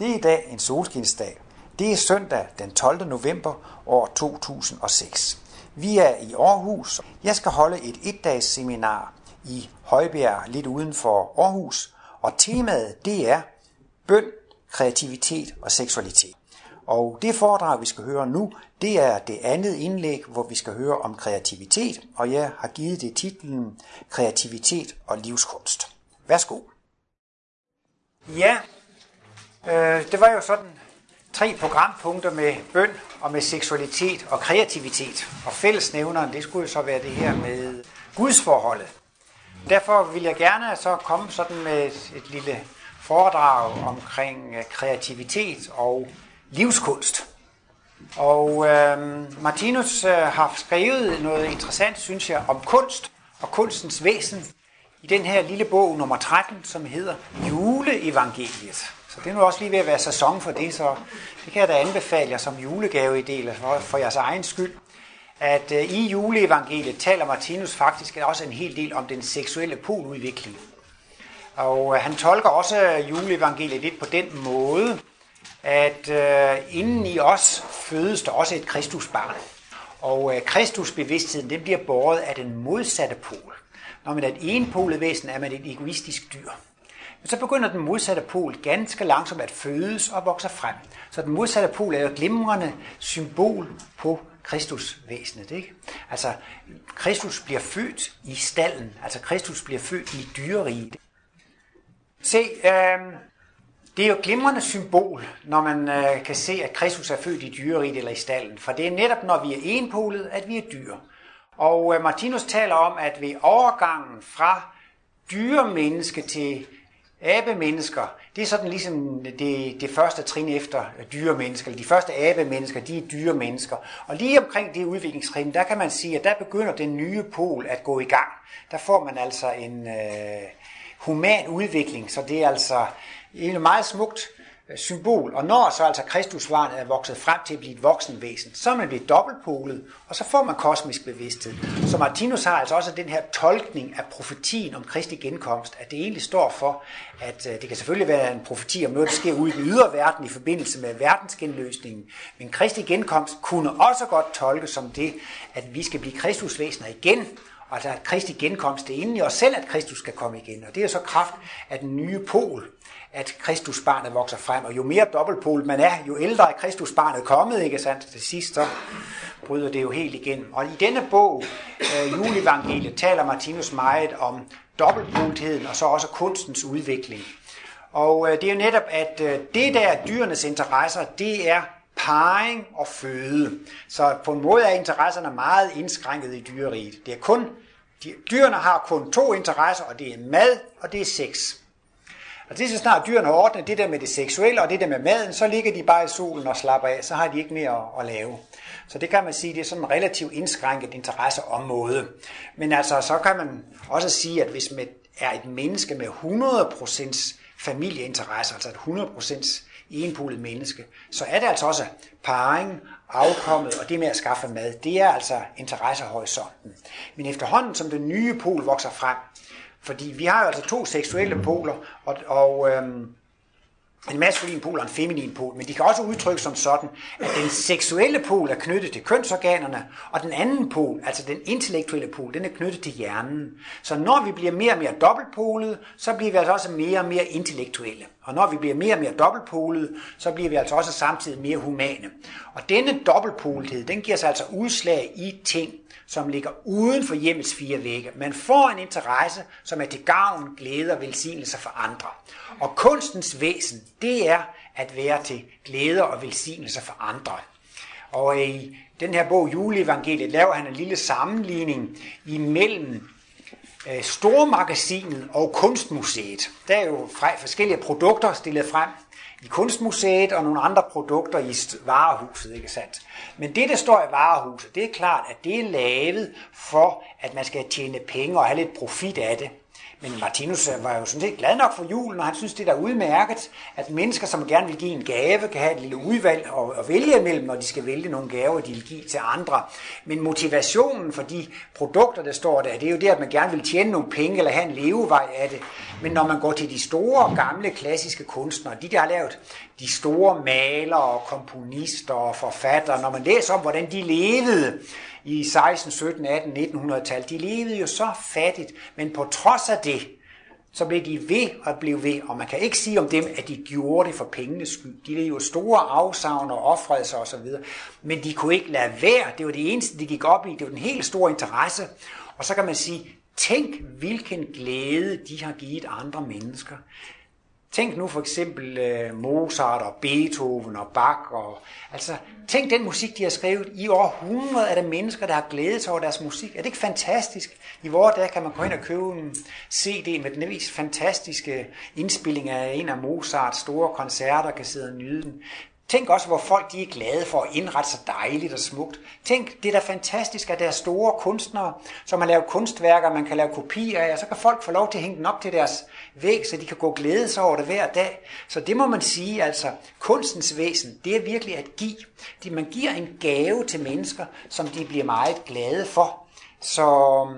Det er i dag en solskinsdag. Det er søndag den 12. november år 2006. Vi er i Aarhus. Jeg skal holde et etdags seminar i Højbjerg, lidt uden for Aarhus. Og temaet det er bøn, kreativitet og seksualitet. Og det foredrag, vi skal høre nu, det er det andet indlæg, hvor vi skal høre om kreativitet, og jeg har givet det titlen Kreativitet og livskunst. Værsgo. Ja, Øh, det var jo sådan tre programpunkter med bøn og med seksualitet og kreativitet. Og fællesnævneren, det skulle jo så være det her med gudsforholdet. Derfor vil jeg gerne så komme sådan med et, et lille foredrag omkring øh, kreativitet og livskunst. Og øh, Martinus øh, har skrevet noget interessant, synes jeg, om kunst og kunstens væsen i den her lille bog nummer 13, som hedder Juleevangeliet. Så det er nu også lige ved at være sæson for det, så det kan jeg da anbefale jer som julegave i del for, for jeres egen skyld. At øh, i juleevangeliet taler Martinus faktisk også en hel del om den seksuelle poludvikling. Og øh, han tolker også juleevangeliet lidt på den måde, at øh, inden i os fødes der også et kristusbarn. Og øh, kristusbevidstheden den bliver båret af den modsatte pol. Når man er et enpolet væsen, er man et egoistisk dyr. Men så begynder den modsatte pol ganske langsomt at fødes og vokser frem. Så den modsatte pol er jo et glimrende symbol på Kristusvæsenet. Ikke? Altså, Kristus bliver født i stallen. Altså, Kristus bliver født i dyreriget. Se, øh, det er jo et glimrende symbol, når man øh, kan se, at Kristus er født i dyreriget eller i stallen. For det er netop, når vi er enpolet, at vi er dyr. Og øh, Martinus taler om, at ved overgangen fra dyremenneske til abemennesker, det er sådan ligesom det, det første trin efter dyremennesker, eller de første abemennesker, de er dyremennesker. Og lige omkring det udviklingstrin, der kan man sige, at der begynder den nye pol at gå i gang. Der får man altså en øh, human udvikling, så det er altså egentlig meget smukt Øh, symbol. Og når så altså Kristusbarnet er vokset frem til at blive et voksenvæsen, så er man blevet dobbeltpolet, og så får man kosmisk bevidsthed. Så Martinus har altså også den her tolkning af profetien om Kristi genkomst, at det egentlig står for, at øh, det kan selvfølgelig være en profeti om noget, der sker ude i den ydre verden i forbindelse med verdensgenløsningen, men Kristi genkomst kunne også godt tolkes som det, at vi skal blive Kristusvæsener igen, Altså at Kristi genkomst det er inde i os selv, at Kristus skal komme igen. Og det er så kraft af den nye pol, at Kristusbarnet vokser frem. Og jo mere dobbeltpol man er, jo ældre er Kristusbarnet kommet, ikke sandt? Til sidst så bryder det jo helt igen. Og i denne bog, øh, Juleevangeliet, taler Martinus meget om dobbeltpoltheden og så også kunstens udvikling. Og øh, det er jo netop, at øh, det der dyrenes interesser, det er parring og føde. Så på en måde er interesserne meget indskrænket i dyreriet. Det er kun, de, dyrene har kun to interesser, og det er mad og det er sex. Og det er så snart dyrene har ordnet det der med det seksuelle og det der med maden, så ligger de bare i solen og slapper af, så har de ikke mere at, at lave. Så det kan man sige, det er sådan en relativt indskrænket interesseområde. Men altså, så kan man også sige, at hvis man er et menneske med 100% familieinteresse, altså et 100% enpolet menneske, så er det altså også parring, afkommet og det med at skaffe mad. Det er altså interessehorisonten. Men efterhånden som den nye pol vokser frem, fordi vi har jo altså to seksuelle poler, og, og øhm, en maskulin pol og en feminin pol, men de kan også udtrykkes som sådan, at den seksuelle pol er knyttet til kønsorganerne, og den anden pol, altså den intellektuelle pol, den er knyttet til hjernen. Så når vi bliver mere og mere dobbeltpolet, så bliver vi altså også mere og mere intellektuelle. Og når vi bliver mere og mere dobbeltpolet, så bliver vi altså også samtidig mere humane. Og denne dobbeltpolethed, den giver sig altså udslag i ting, som ligger uden for hjemmets fire vægge. Man får en interesse, som er til gavn, glæde og velsignelse for andre. Og kunstens væsen, det er at være til glæde og velsignelse for andre. Og øh, i den her bog, Juleevangeliet, laver han en lille sammenligning imellem øh, Stormagasinet og Kunstmuseet. Der er jo forskellige produkter stillet frem i Kunstmuseet og nogle andre produkter i varehuset, ikke sandt? Men det, der står i varehuset, det er klart, at det er lavet for, at man skal tjene penge og have lidt profit af det. Men Martinus var jo sådan set glad nok for julen, og han synes, det er udmærket, at mennesker, som gerne vil give en gave, kan have et lille udvalg og, og vælge imellem, når de skal vælge nogle gaver, de vil give til andre. Men motivationen for de produkter, der står der, det er jo det, at man gerne vil tjene nogle penge eller have en levevej af det. Men når man går til de store, gamle, klassiske kunstnere, de der har lavet de store malere, komponister og forfattere, når man læser om, hvordan de levede, i 16, 17, 18, 1900-tal. De levede jo så fattigt, men på trods af det, så blev de ved og blev ved, og man kan ikke sige om dem, at de gjorde det for pengenes skyld. De levede jo store afsavn og offrelser osv., men de kunne ikke lade være. Det var det eneste, de gik op i. Det var den helt store interesse. Og så kan man sige, tænk hvilken glæde de har givet andre mennesker. Tænk nu for eksempel øh, Mozart og Beethoven og Bach. Og, altså, tænk den musik, de har skrevet. I århundrede er der mennesker, der har glædet sig over deres musik. Er det ikke fantastisk? I vores dag kan man gå ind og købe en CD med den mest fantastiske indspilling af en af Mozarts store koncerter, kan sidde og nyde den. Tænk også, hvor folk de er glade for at indrette sig dejligt og smukt. Tænk, det er da fantastisk, at der er store kunstnere, som har lavet kunstværker, man kan lave kopier af, og så kan folk få lov til at hænge den op til deres væg, så de kan gå glæde sig over det hver dag. Så det må man sige, altså kunstens væsen, det er virkelig at give. De, man giver en gave til mennesker, som de bliver meget glade for. Så um,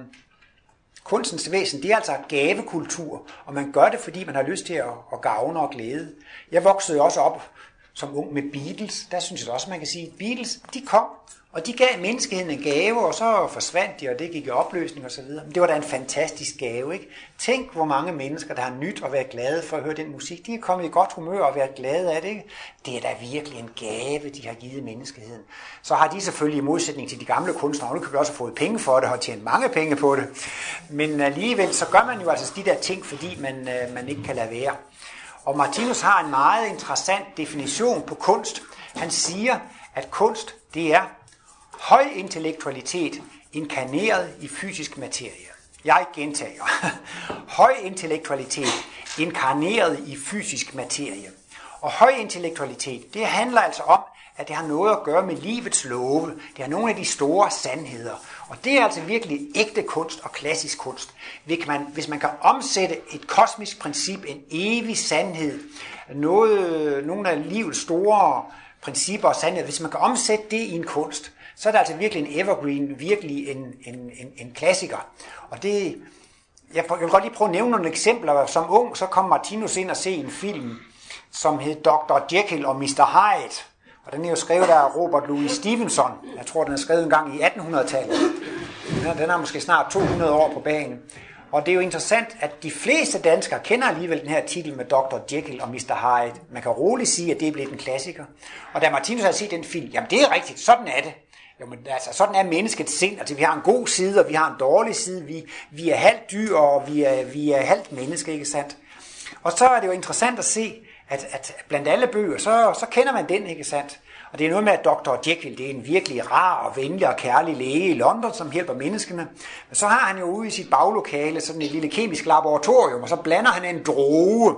kunstens væsen, det er altså gavekultur, og man gør det, fordi man har lyst til at, at gavne og glæde. Jeg voksede også op som ung med Beatles. Der synes jeg også, man kan sige, at Beatles, de kom, og de gav menneskeheden en gave, og så forsvandt de, og det gik i opløsning osv. Men det var da en fantastisk gave, ikke? Tænk, hvor mange mennesker, der har nyt at være glade for at høre den musik. De er kommet i godt humør og været glade af det, ikke? Det er da virkelig en gave, de har givet menneskeheden. Så har de selvfølgelig i modsætning til de gamle kunstnere, og nu kan vi også have fået penge for det, og tjent mange penge på det. Men alligevel, så gør man jo altså de der ting, fordi man, øh, man ikke kan lade være. Og Martinus har en meget interessant definition på kunst. Han siger, at kunst, det er høj intellektualitet inkarneret i fysisk materie. Jeg gentager. høj intellektualitet inkarneret i fysisk materie. Og høj intellektualitet, det handler altså om, at det har noget at gøre med livets love. Det er nogle af de store sandheder. Og det er altså virkelig ægte kunst og klassisk kunst. Hvis man, hvis man kan omsætte et kosmisk princip, en evig sandhed, noget, nogle af livets store principper og sandheder, hvis man kan omsætte det i en kunst, så er det altså virkelig en evergreen, virkelig en, en, en, en klassiker. Og det, jeg, jeg vil godt lige prøve at nævne nogle eksempler. Som ung, så kom Martinus ind og se en film, som hed Dr. Jekyll og Mr. Hyde. Og den er jo skrevet af Robert Louis Stevenson. Jeg tror, den er skrevet en gang i 1800-tallet. Den, den er måske snart 200 år på banen. Og det er jo interessant, at de fleste danskere kender alligevel den her titel med Dr. Jekyll og Mr. Hyde. Man kan roligt sige, at det er blevet en klassiker. Og da Martinus har set den film, jamen det er rigtigt, sådan er det. Jamen, altså, sådan er menneskets sind. Altså, vi har en god side, og vi har en dårlig side. Vi, vi er halvt dyr, og vi er, vi er halvt menneske, ikke sandt? Og så er det jo interessant at se, at, at blandt alle bøger, så, så kender man den, ikke sandt? Og det er noget med, at Dr. Jekyll, det er en virkelig rar og venlig og kærlig læge i London, som hjælper menneskene. Men så har han jo ude i sit baglokale sådan et lille kemisk laboratorium, og så blander han en droge.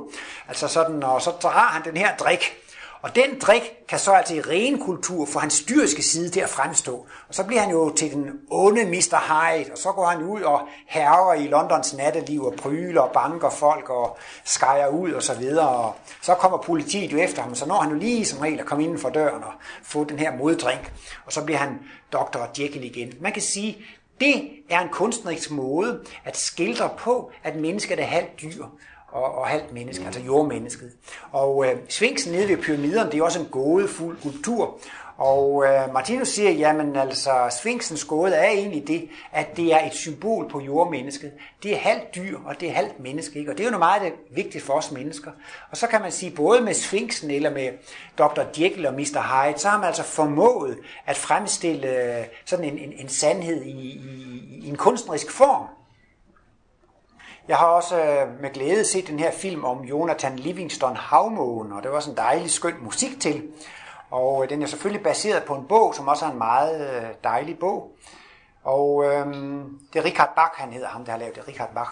Altså sådan, og så har han den her drik. Og den drik kan så altså i ren kultur få hans dyriske side til at fremstå. Og så bliver han jo til den onde Mr. Hyde, og så går han ud og herrer i Londons natteliv og pryler og banker folk og skærer ud og så videre. Og så kommer politiet jo efter ham, så når han jo lige som regel at komme inden for døren og få den her moddrink. Og så bliver han Dr. Jekyll igen. Man kan sige, det er en kunstnerisk måde at skildre på, at mennesket er halvt dyr og, og halvt menneske, altså jordmennesket. Og øh, sfinksen nede ved pyramiderne, det er også en gådefuld kultur. Og øh, Martinus siger, jamen altså, sfinksens gåde er egentlig det, at det er et symbol på jordmennesket. Det er halvt dyr, og det er halvt menneske. Ikke? Og det er jo noget meget øh, vigtigt for os mennesker. Og så kan man sige, både med sfinksen eller med Dr. Jekyll og Mr. Hyde, så har man altså formået at fremstille øh, sådan en, en, en sandhed i, i, i en kunstnerisk form. Jeg har også øh, med glæde set den her film om Jonathan Livingston Havmågen, og det var også en dejlig skøn musik til. Og øh, den er selvfølgelig baseret på en bog, som også er en meget øh, dejlig bog. Og øhm, det er Richard Bach, han hedder ham, der har lavet det, Richard Bach.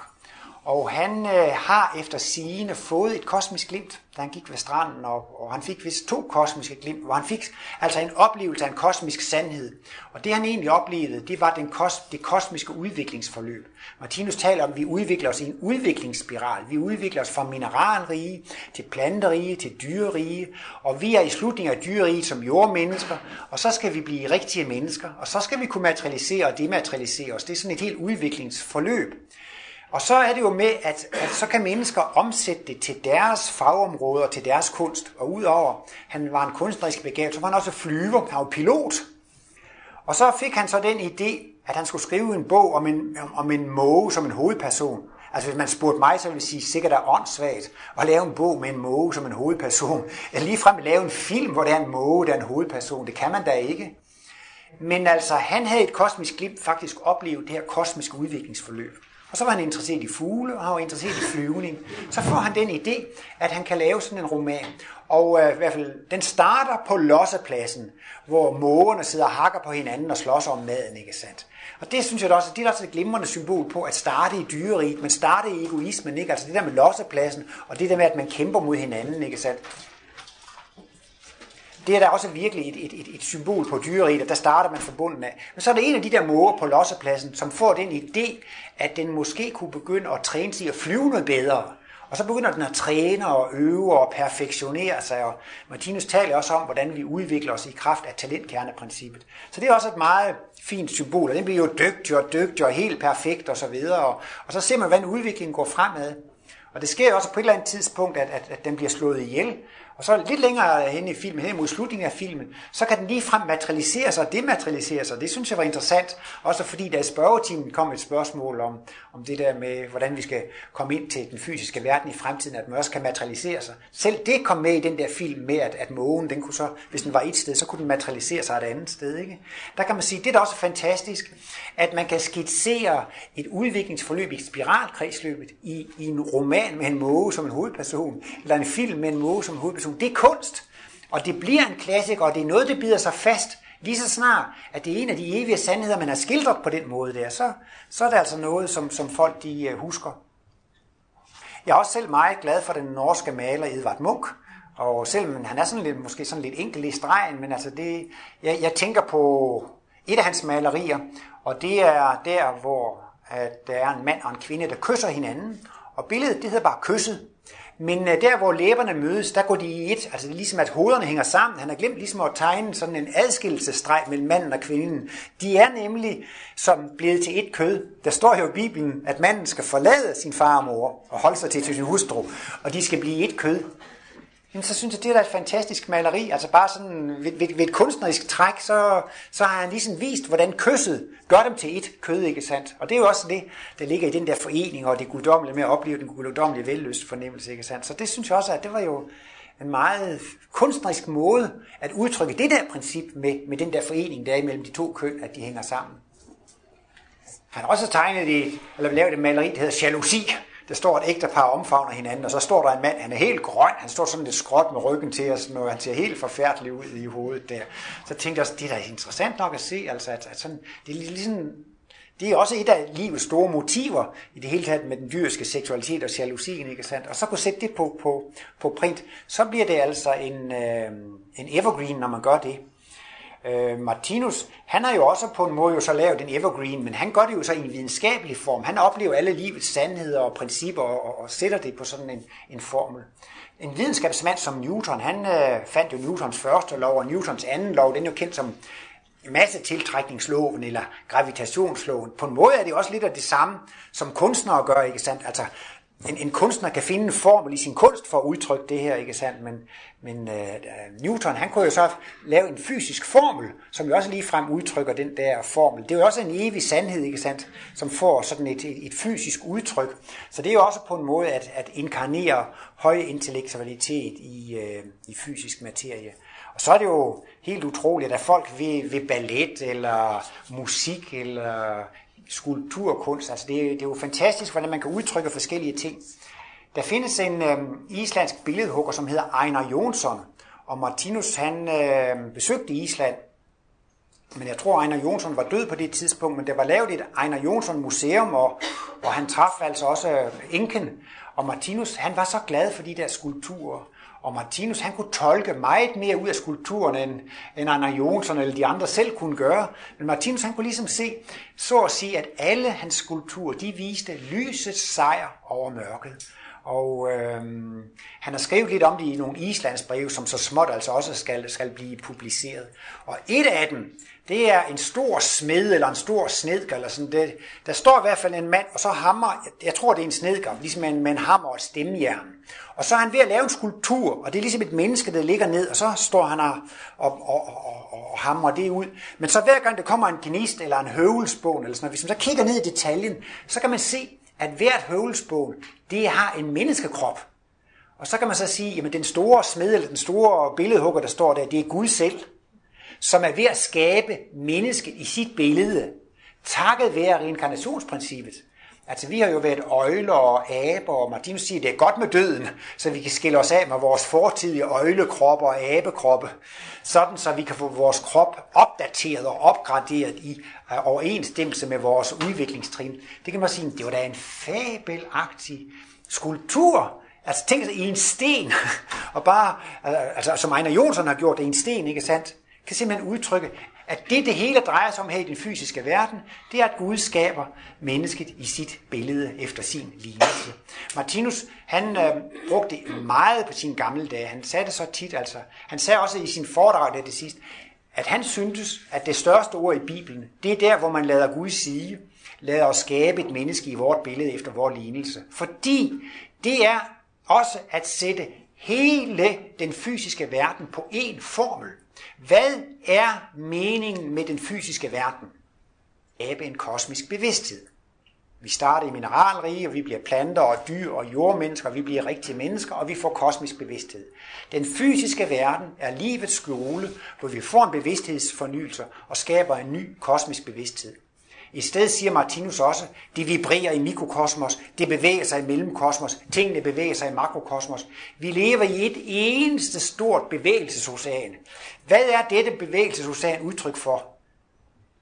Og han øh, har efter sigende fået et kosmisk glimt, da han gik ved stranden, og, og han fik vist to kosmiske glimt, hvor han fik altså en oplevelse af en kosmisk sandhed. Og det han egentlig oplevede, det var den kos, det kosmiske udviklingsforløb. Martinus taler om, at vi udvikler os i en udviklingsspiral. Vi udvikler os fra mineralrige til planterige til dyrerige, og vi er i slutningen af dyrerige som jordmennesker, og så skal vi blive rigtige mennesker, og så skal vi kunne materialisere og dematerialisere os. Det er sådan et helt udviklingsforløb. Og så er det jo med, at, at så kan mennesker omsætte det til deres fagområder, til deres kunst. Og udover, han var en kunstnerisk begavet, så var han også flyver, han var pilot. Og så fik han så den idé, at han skulle skrive en bog om en, om, en måge som en hovedperson. Altså hvis man spurgte mig, så ville jeg sige, sikkert er åndssvagt at lave en bog med en måge som en hovedperson. Eller ligefrem at lave en film, hvor der er en måge, der er en hovedperson. Det kan man da ikke. Men altså, han havde et kosmisk glimt faktisk oplevet det her kosmiske udviklingsforløb. Og så var han interesseret i fugle, og han var interesseret i flyvning. Så får han den idé, at han kan lave sådan en roman. Og øh, i hvert fald, den starter på lossepladsen, hvor mågerne sidder og hakker på hinanden og slås om maden, ikke sandt? Og det synes jeg også, det er også et glimrende symbol på at starte i dyreriet, men starte i egoismen, ikke? Altså det der med lossepladsen, og det der med, at man kæmper mod hinanden, ikke sandt? Det er da også virkelig et, et, et, et symbol på dyreriet, og der starter man forbundet af. Men så er det en af de der måger på lossepladsen, som får den idé, at den måske kunne begynde at træne sig at flyve noget bedre. Og så begynder den at træne og øve og perfektionere sig, og Martinus taler også om, hvordan vi udvikler os i kraft af talentkerneprincippet. Så det er også et meget fint symbol, og den bliver jo dygtig og dygtig og helt perfekt og så videre, og, og så ser man, hvordan udviklingen går fremad. Og det sker også på et eller andet tidspunkt, at, at, at den bliver slået ihjel, og så lidt længere hen i filmen, hen mod slutningen af filmen, så kan den lige frem materialisere sig og dematerialisere sig. Det synes jeg var interessant, også fordi der i spørgetimen kom et spørgsmål om, om det der med, hvordan vi skal komme ind til den fysiske verden i fremtiden, at man også kan materialisere sig. Selv det kom med i den der film med, at, at mågen, den kunne så, hvis den var et sted, så kunne den materialisere sig et andet sted. Ikke? Der kan man sige, det er da også fantastisk, at man kan skitsere et udviklingsforløb i spiralkredsløbet i, i en roman med en måge som en hovedperson, eller en film med en måge som en hovedperson, det er kunst. Og det bliver en klassiker, og det er noget, der bider sig fast lige så snart, at det er en af de evige sandheder, man har skildret på den måde der, så, så er det altså noget, som, som folk de øh, husker. Jeg er også selv meget glad for den norske maler Edvard Munch, og selvom han er sådan lidt, måske sådan lidt enkel i stregen, men altså det, jeg, jeg tænker på et af hans malerier, og det er der, hvor at der er en mand og en kvinde, der kysser hinanden, og billedet det hedder bare kysset, men øh, der, hvor læberne mødes, der går de i et. Altså det er ligesom, at hovederne hænger sammen. Han har glemt ligesom at tegne sådan en adskillelsesstreg mellem manden og kvinden. De er nemlig som blevet til et kød. Der står jo i Bibelen, at manden skal forlade sin far og mor og holde sig til, til sin hustru, og de skal blive et kød. Jamen, så synes jeg, det er da et fantastisk maleri. Altså bare sådan ved, ved, ved et kunstnerisk træk, så, så har han ligesom vist, hvordan kysset gør dem til et kød, ikke sandt? Og det er jo også det, der ligger i den der forening, og det guddommelige med at opleve den guddommelige velløst fornemmelse, ikke sandt? Så det synes jeg også, at det var jo en meget kunstnerisk måde at udtrykke det der princip med, med den der forening, der er imellem de to køn, at de hænger sammen. Han har også tegnet det, eller lavet et maleri, der hedder Jalousi, der står et ægtepar omfavner hinanden, og så står der en mand, han er helt grøn, han står sådan lidt skråt med ryggen til os, og han ser helt forfærdelig ud i hovedet der. Så tænkte jeg også, det er da interessant nok at se, altså, at, at sådan, det er ligesom, det er også et af livets store motiver i det hele taget med den dyriske seksualitet og jalousien, ikke sandt? Og så kunne sætte det på, på, på print, så bliver det altså en, øh, en evergreen, når man gør det. Øh, Martinus, han har jo også på en måde jo så lavet en evergreen, men han gør det jo så i en videnskabelig form. Han oplever alle livets sandheder og principper og, og, og sætter det på sådan en, en formel. En videnskabsmand som Newton, han øh, fandt jo Newtons første lov, og Newtons anden lov, den er jo kendt som massetiltrækningsloven eller gravitationsloven. På en måde er det også lidt af det samme, som kunstnere gør, ikke sandt? Altså, en, en kunstner kan finde en formel i sin kunst for at udtrykke det her, ikke sandt? Men, men uh, Newton, han kunne jo så lave en fysisk formel, som jo også lige frem udtrykker den der formel. Det er jo også en evig sandhed, ikke sandt? Som får sådan et, et, et fysisk udtryk. Så det er jo også på en måde at, at inkarnere høj intellektualitet i, uh, i fysisk materie. Og så er det jo helt utroligt, at folk ved, ved ballet, eller musik, eller skulpturkunst. Altså det, det er jo fantastisk, hvordan man kan udtrykke forskellige ting. Der findes en øh, islandsk billedhugger, som hedder Einar Jonsson, og Martinus han øh, besøgte Island men jeg tror, Einar Jonsson var død på det tidspunkt, men der var lavet et Einar Jonsson museum, og, og han traf altså også øh, enken, Og Martinus, han var så glad for de der skulpturer. Og Martinus, han kunne tolke meget mere ud af skulpturen, end, end Anna Jonsson eller de andre selv kunne gøre. Men Martinus, han kunne ligesom se, så at sige, at alle hans skulpturer, de viste lysets sejr over mørket. Og øh, han har skrevet lidt om det i nogle islandsbreve, som så småt altså også skal, skal blive publiceret. Og et af dem, det er en stor smed eller en stor snedker, eller sådan det. Der står i hvert fald en mand, og så hammer, jeg tror det er en snedker, ligesom en, med en hammer og et stemmejern. Og så er han ved at lave en skulptur, og det er ligesom et menneske, der ligger ned, og så står han og, og, og, og, og hamrer det ud. Men så hver gang der kommer en gnist eller en høvelsbån, eller sådan noget, hvis man så kigger ned i detaljen, så kan man se, at hvert høvelsbål, det har en menneskekrop. Og så kan man så sige, at den store smed, eller den store billedhugger, der står der, det er Gud selv, som er ved at skabe mennesket i sit billede, takket være reinkarnationsprincippet. Altså, vi har jo været øjler og aber, og Martinus siger, at det er godt med døden, så vi kan skille os af med vores fortidige øjlekroppe og abekroppe, sådan så vi kan få vores krop opdateret og opgraderet i øh, overensstemmelse med vores udviklingstrin. Det kan man sige, det var da en fabelagtig skulptur, Altså tænk i en sten, og bare, øh, altså som Ejner Jonsson har gjort det i en sten, ikke sandt? Kan simpelthen udtrykke, at det, det hele drejer sig om her i den fysiske verden, det er, at Gud skaber mennesket i sit billede efter sin lignelse. Martinus, han øh, brugte meget på sine gamle dage. Han sagde det så tit, altså. Han sagde også i sin foredrag det, det sidste, at han syntes, at det største ord i Bibelen, det er der, hvor man lader Gud sige, lader os skabe et menneske i vort billede efter vores lignelse. Fordi det er også at sætte hele den fysiske verden på én formel. Hvad er meningen med den fysiske verden? Abe en kosmisk bevidsthed. Vi starter i mineralrige, og vi bliver planter og dyr og jordmennesker, og vi bliver rigtige mennesker, og vi får kosmisk bevidsthed. Den fysiske verden er livets skole, hvor vi får en bevidsthedsfornyelse og skaber en ny kosmisk bevidsthed. I stedet siger Martinus også, det vibrerer i mikrokosmos, det bevæger sig i mellemkosmos, tingene bevæger sig i makrokosmos. Vi lever i et eneste stort bevægelsesocean. Hvad er dette bevægelsesocean udtryk for?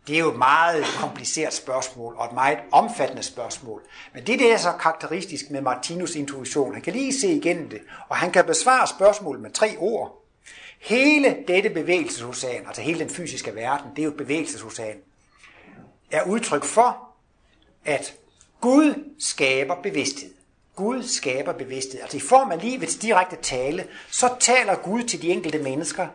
Det er jo et meget kompliceret spørgsmål, og et meget omfattende spørgsmål. Men det, der er så karakteristisk med Martinus intuition. Han kan lige se igennem det, og han kan besvare spørgsmålet med tre ord. Hele dette bevægelsesocean, altså hele den fysiske verden, det er jo et bevægelsesocean er udtryk for, at Gud skaber bevidsthed. Gud skaber bevidsthed. Altså i form af livets direkte tale, så taler Gud til de enkelte mennesker.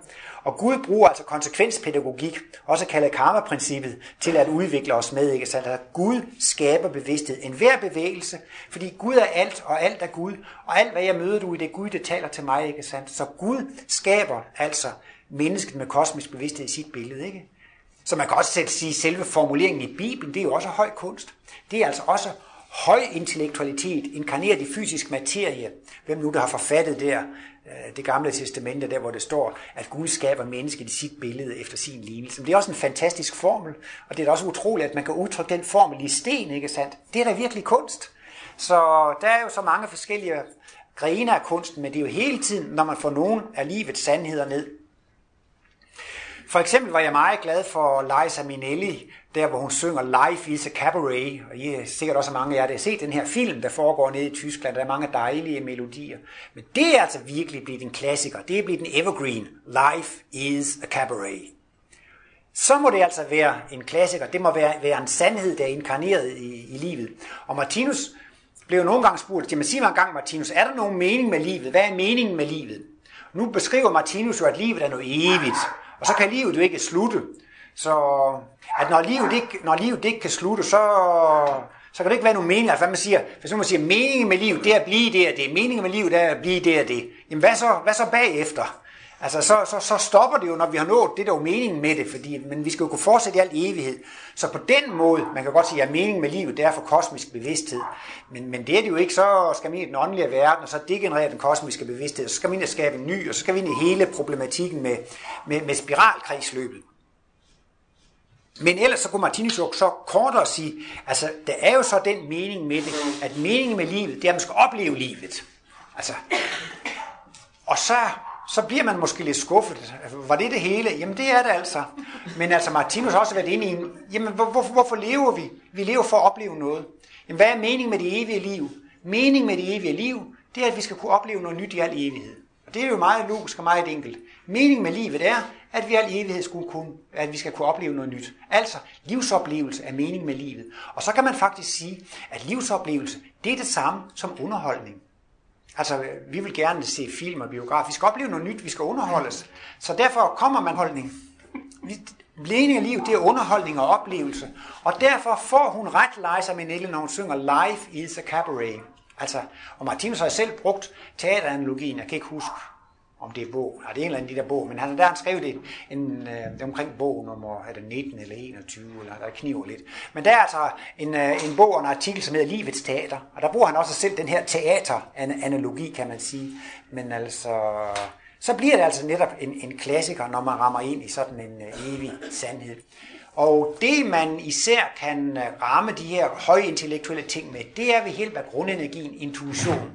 Og Gud bruger altså konsekvenspædagogik, også kaldet karma-princippet, til at udvikle os med. Ikke? Så altså, at Gud skaber bevidsthed. En hver bevægelse, fordi Gud er alt, og alt er Gud. Og alt, hvad jeg møder du i, det er Gud, det taler til mig. Ikke sandt? Så Gud skaber altså mennesket med kosmisk bevidsthed i sit billede. Ikke? Så man kan også selv sige, at selve formuleringen i Bibelen, det er jo også høj kunst. Det er altså også høj intellektualitet, inkarneret i fysisk materie. Hvem nu der har forfattet der, Øh, det gamle testamente, der hvor det står, at Gud skaber mennesket i sit billede efter sin lignelse. Det er også en fantastisk formel, og det er da også utroligt, at man kan udtrykke den formel i sten, ikke sandt? Det er da virkelig kunst. Så der er jo så mange forskellige grene af kunsten, men det er jo hele tiden, når man får nogen af livets sandheder ned, for eksempel var jeg meget glad for Liza Minnelli, der hvor hun synger Life is a Cabaret, og I er sikkert også mange af jer, der har set den her film, der foregår nede i Tyskland, der er mange dejlige melodier. Men det er altså virkelig blevet en klassiker, det er blevet en evergreen, Life is a Cabaret. Så må det altså være en klassiker, det må være, være en sandhed, der er inkarneret i, i livet. Og Martinus blev nogle gange spurgt, jamen sig mig en gang Martinus, er der nogen mening med livet? Hvad er meningen med livet? Nu beskriver Martinus jo, at livet er noget evigt. Og så kan livet jo ikke slutte. Så at når livet ikke, når livet ikke kan slutte, så, så kan det ikke være nogen mening. Altså hvad man siger, hvis man siger, meningen med livet, det er at blive det og det. Meningen med livet, det er at blive det og det. Jamen hvad så, hvad så bagefter? Altså, så, så, så stopper det jo, når vi har nået det, der er meningen med det, fordi, men vi skal jo kunne fortsætte i al evighed. Så på den måde, man kan godt sige, at meningen med livet, det er for kosmisk bevidsthed. Men, men det er det jo ikke, så skal man ind i den åndelige verden, og så degenerere den kosmiske bevidsthed, og så skal man ind og skabe en ny, og så skal vi ind i hele problematikken med, med, med spiralkredsløbet. Men ellers så kunne Martinus jo så kortere sige, altså der er jo så den mening med det, at meningen med livet, det er, at man skal opleve livet. Altså, og så så bliver man måske lidt skuffet. Altså, var det det hele? Jamen det er det altså. Men altså Martinus har også været inde i en, jamen hvor, hvor, hvorfor lever vi? Vi lever for at opleve noget. Jamen hvad er meningen med det evige liv? Meningen med det evige liv, det er, at vi skal kunne opleve noget nyt i al evighed. Og det er jo meget logisk og meget enkelt. Meningen med livet er, at vi i al evighed skulle kunne, at vi skal kunne opleve noget nyt. Altså, livsoplevelse er mening med livet. Og så kan man faktisk sige, at livsoplevelse, det er det samme som underholdning. Altså, vi vil gerne se film og biograf. Vi skal opleve noget nyt, vi skal underholdes. Så derfor kommer man holdning. Meningen af liv, det er underholdning og oplevelse. Og derfor får hun ret Liza Minnelli, når hun synger Life is a Cabaret. Altså, og Martinus har selv brugt teateranalogien, jeg kan ikke huske, om det er bog, nej, det er en eller anden de der bog, men han, har der skrevet en, en, øh, omkring bog nummer er det 19 eller 21, eller der kniver lidt. Men der er altså en, øh, en bog og en artikel, som hedder Livets Teater, og der bruger han også selv den her teateranalogi, kan man sige. Men altså, så bliver det altså netop en, en klassiker, når man rammer ind i sådan en øh, evig sandhed. Og det, man især kan øh, ramme de her højintellektuelle ting med, det er ved hjælp af grundenergien intuition.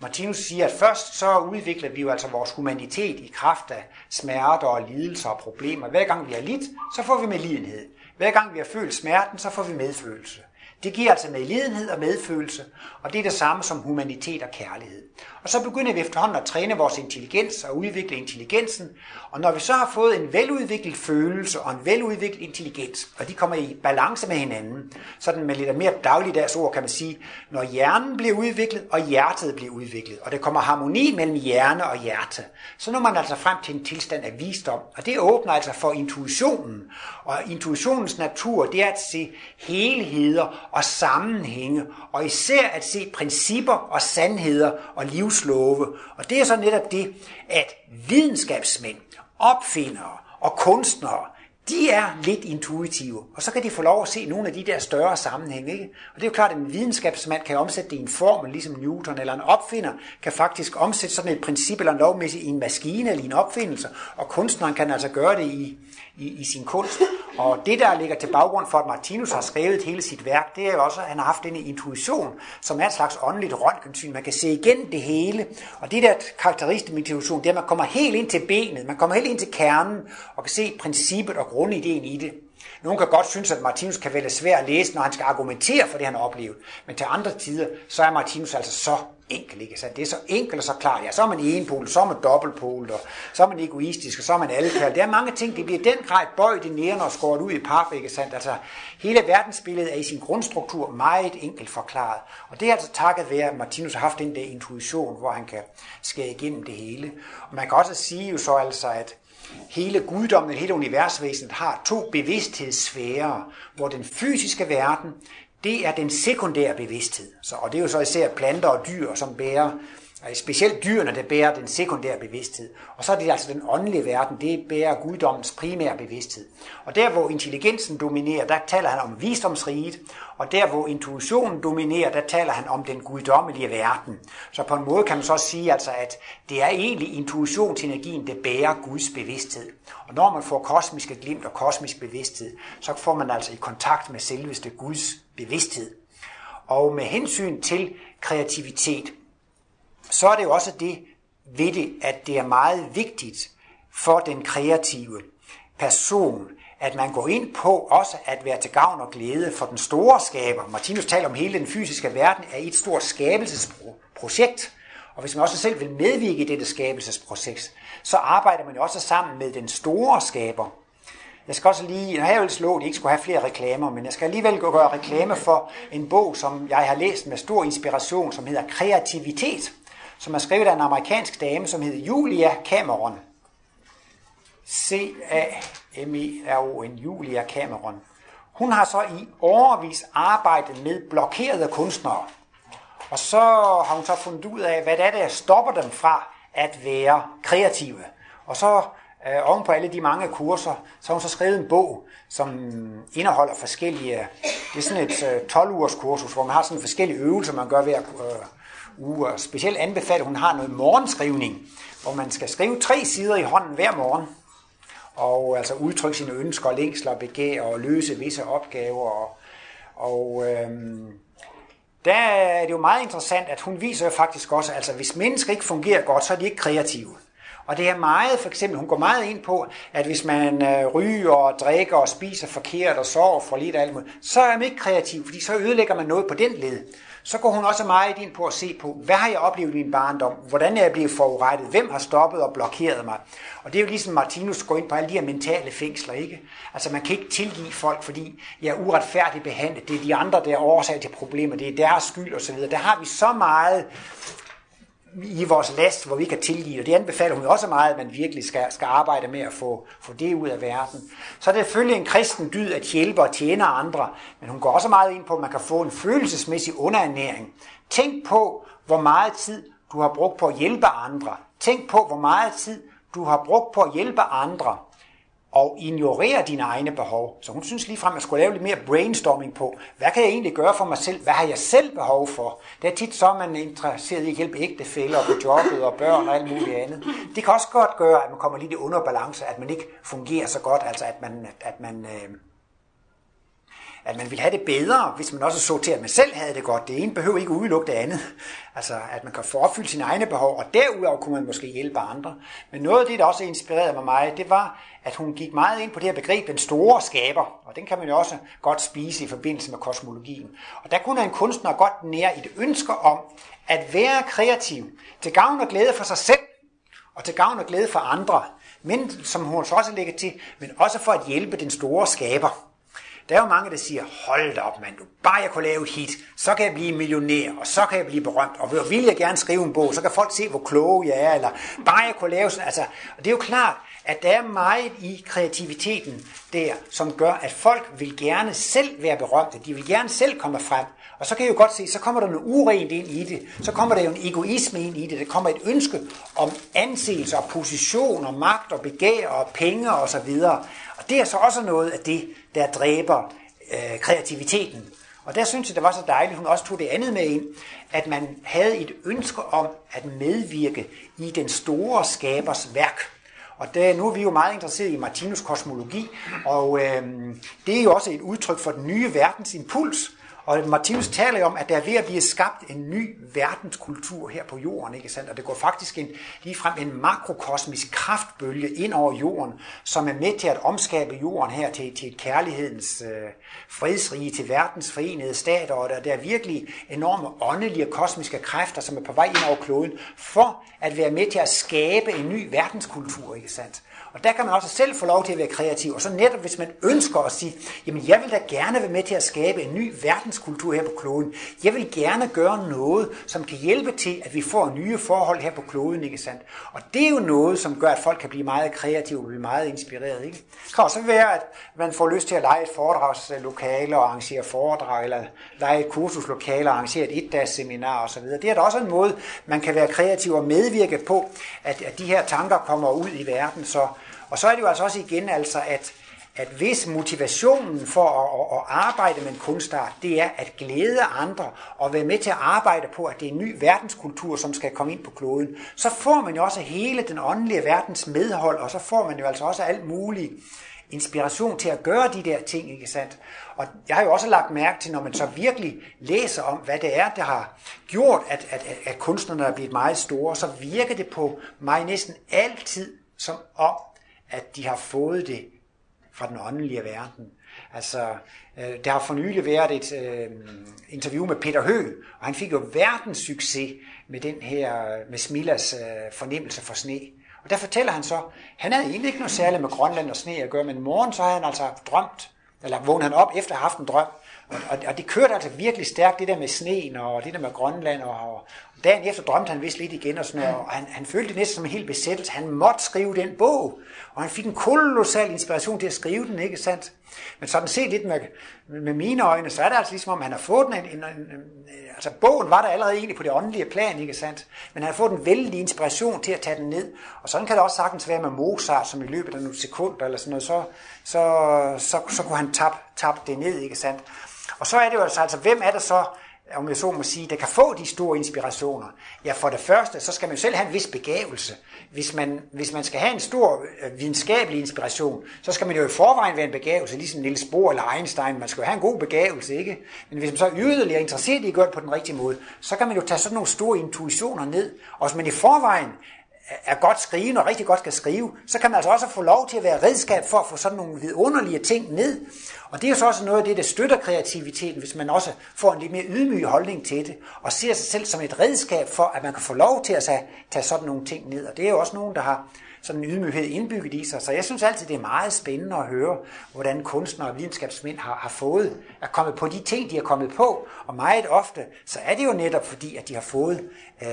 Martinus siger, at først så udvikler vi jo altså vores humanitet i kraft af smerter og lidelser og problemer. Hver gang vi har lidt, så får vi medlidenhed. Hver gang vi har følt smerten, så får vi medfølelse. Det giver altså medlidenhed og medfølelse, og det er det samme som humanitet og kærlighed. Og så begynder vi efterhånden at træne vores intelligens og udvikle intelligensen, og når vi så har fået en veludviklet følelse og en veludviklet intelligens, og de kommer i balance med hinanden, sådan med lidt mere dagligdags ord kan man sige, når hjernen bliver udviklet og hjertet bliver udviklet, og der kommer harmoni mellem hjerne og hjerte, så når man altså frem til en tilstand af visdom, og det åbner altså for intuitionen, og intuitionens natur, det er at se helheder og sammenhænge, og især at se principper og sandheder og livslove. Og det er så netop det, at videnskabsmænd, opfindere og kunstnere, de er lidt intuitive, og så kan de få lov at se nogle af de der større sammenhænge. Ikke? Og det er jo klart, at en videnskabsmand kan omsætte det i en formel, ligesom Newton, eller en opfinder kan faktisk omsætte sådan et princip eller en lovmæssig i en maskine eller i en opfindelse, og kunstneren kan altså gøre det i, i, i sin kunst. Og det, der ligger til baggrund for, at Martinus har skrevet hele sit værk, det er jo også, at han har haft denne intuition, som er en slags åndeligt røntgensyn. Man kan se igen det hele. Og det der karakteristisk med intuition, det er, at man kommer helt ind til benet, man kommer helt ind til kernen, og kan se princippet og grundideen i det. Nogle kan godt synes, at Martinus kan være svær at læse, når han skal argumentere for det, han har oplevet. Men til andre tider, så er Martinus altså så enkel, ikke? Så det er så enkelt og så klart. Ja, så er man i en så er man dobbeltpol, og så er man egoistisk, og så er man alkal. Der er mange ting, det bliver den grad bøjet i næren og skåret ud i pap, ikke sandt? Altså, hele verdensbilledet er i sin grundstruktur meget enkelt forklaret. Og det er altså takket være, at Martinus har haft den der intuition, hvor han kan skære igennem det hele. Og man kan også sige jo så altså, at hele guddommen, hele universvæsenet har to bevidsthedssfærer, hvor den fysiske verden, det er den sekundære bevidsthed. Så, og det er jo så især planter og dyr, som bærer, specielt dyrene, der bærer den sekundære bevidsthed. Og så er det altså den åndelige verden, det bærer guddommens primære bevidsthed. Og der, hvor intelligensen dominerer, der taler han om visdomsriget, og der, hvor intuitionen dominerer, der taler han om den guddommelige verden. Så på en måde kan man så sige, altså, at det er egentlig intuitionsenergien, der bærer Guds bevidsthed. Og når man får kosmiske glimt og kosmisk bevidsthed, så får man altså i kontakt med selveste Guds bevidsthed. Og med hensyn til kreativitet, så er det jo også det ved det, at det er meget vigtigt for den kreative person, at man går ind på også at være til gavn og glæde for den store skaber. Martinus taler om hele den fysiske verden er et stort skabelsesprojekt, og hvis man også selv vil medvirke i dette skabelsesprojekt, så arbejder man jo også sammen med den store skaber. Jeg skal også lige, når jeg vil slå, at I ikke skulle have flere reklamer, men jeg skal alligevel gøre reklame for en bog, som jeg har læst med stor inspiration, som hedder Kreativitet, som er skrevet af en amerikansk dame, som hedder Julia Cameron. C-A-M-E-R-O-N, Julia Cameron. Hun har så i overvis arbejdet med blokerede kunstnere. Og så har hun så fundet ud af, hvad det er, der stopper dem fra at være kreative. Og så øh, oven på alle de mange kurser, så har hun så skrevet en bog, som indeholder forskellige, det er sådan et øh, 12-ugers kursus, hvor man har sådan forskellige øvelser, man gør hver øh, uger. Og specielt anbefaler, hun har noget morgenskrivning, hvor man skal skrive tre sider i hånden hver morgen og altså udtrykke sine ønsker, længsler, begær og løse visse opgaver. Og, og øhm, der er det jo meget interessant, at hun viser jo faktisk også, altså hvis mennesker ikke fungerer godt, så er de ikke kreative. Og det er meget, for eksempel, hun går meget ind på, at hvis man øh, ryger og drikker og spiser forkert og sover for lidt alt muligt, så er man ikke kreativ, fordi så ødelægger man noget på den led. Så går hun også meget ind på at se på, hvad har jeg oplevet i min barndom? Hvordan er jeg blevet forurettet? Hvem har stoppet og blokeret mig? Og det er jo ligesom Martinus går ind på alle de her mentale fængsler, ikke? Altså man kan ikke tilgive folk, fordi jeg er uretfærdigt behandlet. Det er de andre, der er årsag til problemer. Det er deres skyld osv. Der har vi så meget i vores last, hvor vi kan tilgive, og det anbefaler hun også meget, at man virkelig skal, skal arbejde med at få, få det ud af verden. Så er det selvfølgelig en kristen dyd at hjælpe og tjene andre, men hun går også meget ind på, at man kan få en følelsesmæssig underernæring. Tænk på, hvor meget tid du har brugt på at hjælpe andre. Tænk på, hvor meget tid du har brugt på at hjælpe andre og ignorere dine egne behov. Så hun synes lige frem, at man skulle lave lidt mere brainstorming på, hvad kan jeg egentlig gøre for mig selv? Hvad har jeg selv behov for? Det er tit så, man er interesseret i at hjælpe ægtefælder på jobbet og børn og alt muligt andet. Det kan også godt gøre, at man kommer lidt i underbalance, at man ikke fungerer så godt, altså at man, at man øh, at man ville have det bedre, hvis man også så til, at man selv havde det godt. Det ene behøver ikke udelukke det andet. Altså, at man kan forfylde sine egne behov, og derudover kunne man måske hjælpe andre. Men noget af det, der også inspirerede mig meget, det var, at hun gik meget ind på det her begreb, den store skaber. Og den kan man jo også godt spise i forbindelse med kosmologien. Og der kunne en kunstner godt nære et ønske om at være kreativ, til gavn og glæde for sig selv, og til gavn og glæde for andre. Men som hun også lægger til, men også for at hjælpe den store skaber. Der er jo mange, der siger, hold da op mand, du, bare jeg kunne lave hit, så kan jeg blive millionær, og så kan jeg blive berømt, og vil jeg gerne skrive en bog, så kan folk se, hvor klog jeg er, eller bare jeg kunne lave sådan, altså, og det er jo klart, at der er meget i kreativiteten der, som gør, at folk vil gerne selv være berømte, de vil gerne selv komme frem, og så kan jeg jo godt se, så kommer der noget urent ind i det, så kommer der jo en egoisme ind i det, der kommer et ønske om anseelse og position og magt og begær og penge og så videre. Og det er så også noget af det, der dræber øh, kreativiteten. Og der synes jeg, det var så dejligt, hun også tog det andet med ind, at man havde et ønske om at medvirke i den store skabers værk. Og det, nu er vi jo meget interesseret i Martinus kosmologi, og øh, det er jo også et udtryk for den nye verdens impuls, og Martinus taler jo om, at der er ved at blive skabt en ny verdenskultur her på jorden, ikke sandt? Og det går faktisk en, ligefrem en makrokosmisk kraftbølge ind over jorden, som er med til at omskabe jorden her til, til et kærlighedens øh, fredsrige, til verdens forenede stater, og der, der er virkelig enorme åndelige kosmiske kræfter, som er på vej ind over kloden, for at være med til at skabe en ny verdenskultur, ikke sandt? Og der kan man også selv få lov til at være kreativ. Og så netop, hvis man ønsker at sige, jamen jeg vil da gerne være med til at skabe en ny verdenskultur her på kloden. Jeg vil gerne gøre noget, som kan hjælpe til, at vi får nye forhold her på kloden, ikke sandt? Og det er jo noget, som gør, at folk kan blive meget kreative og blive meget inspireret, ikke? Det kan også være, at man får lyst til at lege et foredragslokale og arrangere foredrag, eller lege et kursuslokale og arrangere et et-dags seminar osv. Det er da også en måde, man kan være kreativ og medvirke på, at, at de her tanker kommer ud i verden, så og så er det jo altså også igen, altså, at, at hvis motivationen for at, at arbejde med en kunstart, det er at glæde andre og være med til at arbejde på, at det er en ny verdenskultur, som skal komme ind på kloden, så får man jo også hele den åndelige verdens medhold, og så får man jo altså også alt muligt inspiration til at gøre de der ting, ikke sandt? Og jeg har jo også lagt mærke til, når man så virkelig læser om, hvad det er, der har gjort, at, at, at kunstnerne er blevet meget store, så virker det på mig næsten altid som om, at de har fået det fra den åndelige verden. Altså, øh, der har for nylig været et øh, interview med Peter Hø, og han fik jo verdens succes med den her, med Smillas øh, fornemmelse for sne. Og der fortæller han så, han havde egentlig ikke noget særligt med Grønland og sne at gøre, men morgen så havde han altså drømt, eller vågnede han op efter at have haft en drøm, og, og, og det kørte altså virkelig stærkt, det der med sneen og det der med Grønland. Og, og dagen efter drømte han vist lidt igen, og, sådan noget, og han, han følte det næsten som en hel besættelse. Han måtte skrive den bog, og han fik en kolossal inspiration til at skrive den, ikke sandt? Men sådan set lidt med, med mine øjne, så er det altså ligesom om, han har fået en, en, en, en, altså bogen var der allerede egentlig på det åndelige plan, ikke sandt? Men han har fået en vældig inspiration til at tage den ned. Og sådan kan det også sagtens være med Mozart, som i løbet af nogle sekunder eller sådan noget, så, så, så, så kunne han tabe, tab det ned, ikke sandt? Og så er det jo altså, altså hvem er det så, om jeg så må sige, der kan få de store inspirationer? Ja, for det første, så skal man jo selv have en vis begævelse. Hvis man, hvis man skal have en stor øh, videnskabelig inspiration, så skal man jo i forvejen være en begævelse, ligesom Niels Bohr eller Einstein. Man skal jo have en god begævelse, ikke? Men hvis man så er yderligere interesseret i at gøre det på den rigtige måde, så kan man jo tage sådan nogle store intuitioner ned. Og hvis man i forvejen er godt skrivende og rigtig godt kan skrive, så kan man altså også få lov til at være redskab for at få sådan nogle vidunderlige ting ned. Og det er jo så også noget af det, der støtter kreativiteten, hvis man også får en lidt mere ydmyg holdning til det, og ser sig selv som et redskab for, at man kan få lov til at tage sådan nogle ting ned. Og det er jo også nogen, der har sådan en ydmyghed indbygget i sig. Så jeg synes altid, det er meget spændende at høre, hvordan kunstnere og videnskabsmænd har, har fået, at komme på de ting, de har kommet på. Og meget ofte, så er det jo netop fordi, at de har fået, øh,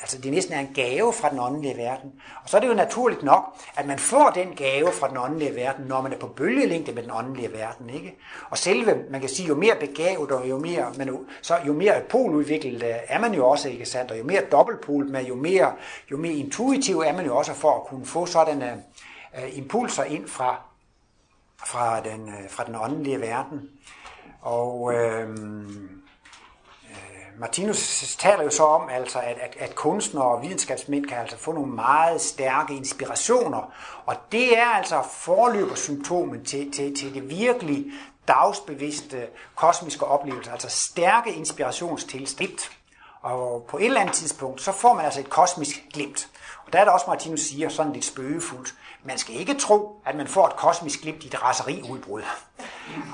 altså det næsten er en gave fra den åndelige verden. Og så er det jo naturligt nok, at man får den gave fra den åndelige verden, når man er på bølgelængde med den åndelige verden. Ikke? Og selve, man kan sige, jo mere begavet og jo mere, man, så jo mere poludviklet øh, er man jo også, ikke sandt? Og jo mere dobbeltpolet med, jo mere, jo mere intuitiv er man jo også for at kunne få sådanne uh, øh, impulser ind fra, fra, den, uh, fra den åndelige verden. Og uh, Martinus taler jo så om, altså, at, at, at kunstnere og videnskabsmænd kan altså få nogle meget stærke inspirationer, og det er altså forløbersymptomen til, til, til det virkelig dagsbevidste kosmiske oplevelse, altså stærke inspirationstilstand. Og på et eller andet tidspunkt, så får man altså et kosmisk glimt. Og der er der også, Martinus siger, sådan lidt spøgefuldt. Man skal ikke tro, at man får et kosmisk glimt i et raseriudbrud.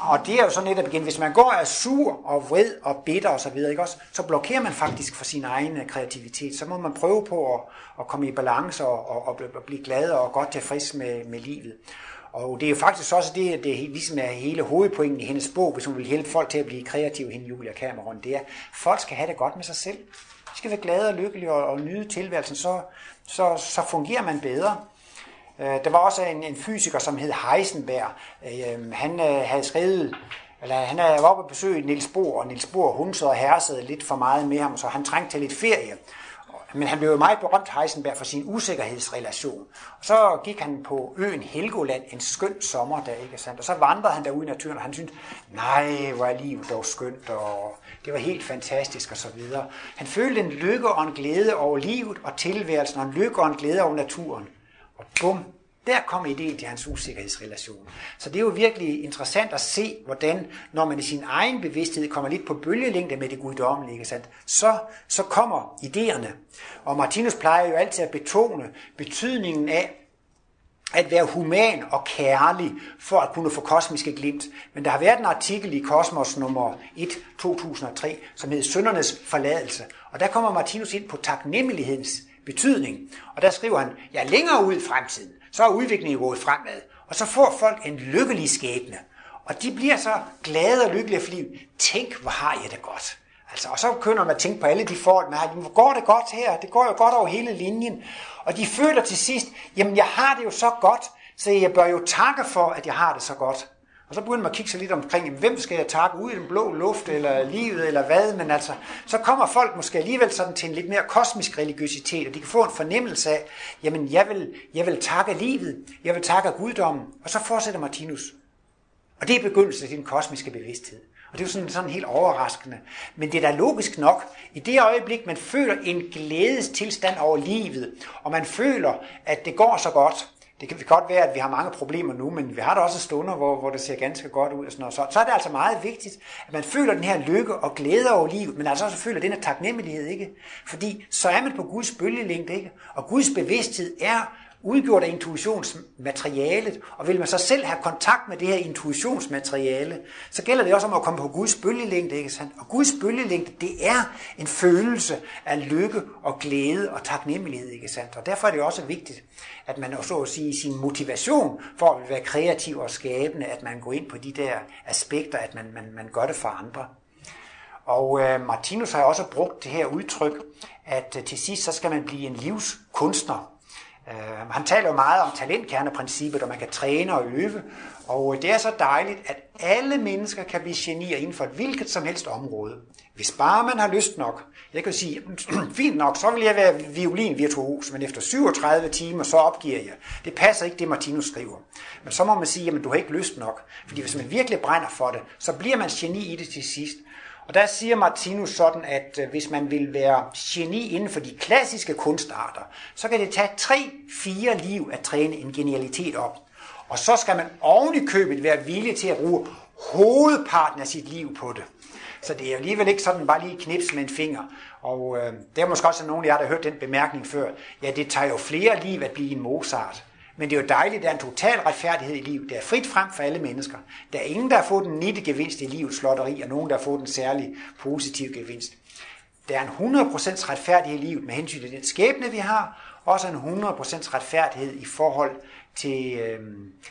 Og det er jo så netop igen, hvis man går og er sur og vred og bitter og så videre, ikke også, så blokerer man faktisk for sin egen øh, kreativitet. Så må man prøve på at, at komme i balance og, og, og blive glad og godt tilfreds med, med livet. Og det er jo faktisk også det, det ligesom er hele hovedpointen i hendes bog, hvis hun vil hjælpe folk til at blive kreative, hende Julia Cameron, det er, at folk skal have det godt med sig selv. Skal være glade og lykkelige og, og nyde tilværelsen, så, så, så fungerer man bedre. Øh, der var også en, en fysiker, som hed Heisenberg. Øh, øhm, han øh, havde skrevet, eller han øh, var oppe og besøge Niels Bohr, og Niels Bohr hun så hersede lidt for meget med ham, så han trængte til lidt ferie. Men han blev jo meget berømt, Heisenberg, for sin usikkerhedsrelation. Og så gik han på øen Helgoland en skøn sommerdag, ikke sandt? Og så vandrede han derude i naturen, og han syntes, nej, hvor er livet dog skønt, og det var helt fantastisk, og så videre. Han følte en lykke og en glæde over livet og tilværelsen, og en lykke og en glæde over naturen. Og bum, der kom ideen til hans usikkerhedsrelation. Så det er jo virkelig interessant at se, hvordan, når man i sin egen bevidsthed kommer lidt på bølgelængde med det guddommelige, sandt? Så, så kommer idéerne. Og Martinus plejer jo altid at betone betydningen af, at være human og kærlig for at kunne få kosmiske glimt. Men der har været en artikel i Kosmos nummer 1 2003, som hedder Søndernes forladelse. Og der kommer Martinus ind på taknemmelighedens betydning. Og der skriver han, ja, længere ud i fremtiden, så er udviklingen gået fremad. Og så får folk en lykkelig skæbne. Og de bliver så glade og lykkelige for livet. Tænk, hvor har jeg det godt. Altså, og så begynder man at tænke på alle de forhold, man har. Hvor går det godt her? Det går jo godt over hele linjen. Og de føler til sidst, jamen jeg har det jo så godt, så jeg bør jo takke for, at jeg har det så godt. Og så begynder man at kigge sig lidt omkring, hvem skal jeg takke ud i den blå luft, eller livet, eller hvad, men altså, så kommer folk måske alligevel sådan til en lidt mere kosmisk religiøsitet, og de kan få en fornemmelse af, jamen jeg vil, jeg vil takke livet, jeg vil takke guddommen, og så fortsætter Martinus. Og det er begyndelsen til den kosmiske bevidsthed. Og det er jo sådan, sådan helt overraskende. Men det er da logisk nok. I det øjeblik, man føler en glædestilstand over livet, og man føler, at det går så godt, det kan godt være, at vi har mange problemer nu, men vi har da også stunder, hvor, hvor det ser ganske godt ud. Og sådan noget. Så, så er det altså meget vigtigt, at man føler den her lykke og glæde over livet, men altså også føler den her taknemmelighed, ikke? Fordi så er man på Guds bølgelængde, ikke? Og Guds bevidsthed er udgjort af intuitionsmaterialet, og vil man så selv have kontakt med det her intuitionsmateriale, så gælder det også om at komme på Guds bølgelængde, ikke sandt? Og Guds bølgelængde, det er en følelse af lykke og glæde og taknemmelighed, ikke sandt? Og derfor er det også vigtigt, at man så at sige sin motivation for at være kreativ og skabende, at man går ind på de der aspekter, at man, man, man gør det for andre. Og øh, Martinus har også brugt det her udtryk, at øh, til sidst så skal man blive en livskunstner. Uh, han taler jo meget om talentkerneprincippet, og man kan træne og øve, og øh, det er så dejligt, at alle mennesker kan blive genier inden for et hvilket som helst område. Hvis bare man har lyst nok. Jeg kan sige, fint nok, så vil jeg være violinvirtuos, men efter 37 timer, så opgiver jeg. Det passer ikke, det Martinus skriver. Men så må man sige, at du har ikke lyst nok. Fordi hvis man virkelig brænder for det, så bliver man geni i det til sidst. Og der siger Martinus sådan, at øh, hvis man vil være geni inden for de klassiske kunstarter, så kan det tage 3-4 liv at træne en genialitet op. Og så skal man oven i købet være villig til at bruge hovedparten af sit liv på det. Så det er alligevel ikke sådan bare lige knips med en finger. Og øh, der er måske også nogen af jer, der har hørt den bemærkning før. Ja, det tager jo flere liv at blive en Mozart. Men det er jo dejligt, at der er en total retfærdighed i livet. Det er frit frem for alle mennesker. Der er ingen, der har fået den nitte gevinst i livets lotteri, og nogen, der har fået en særlig positiv gevinst. Der er en 100% retfærdighed i livet med hensyn til den skæbne, vi har, også en 100% retfærdighed i forhold til, øh,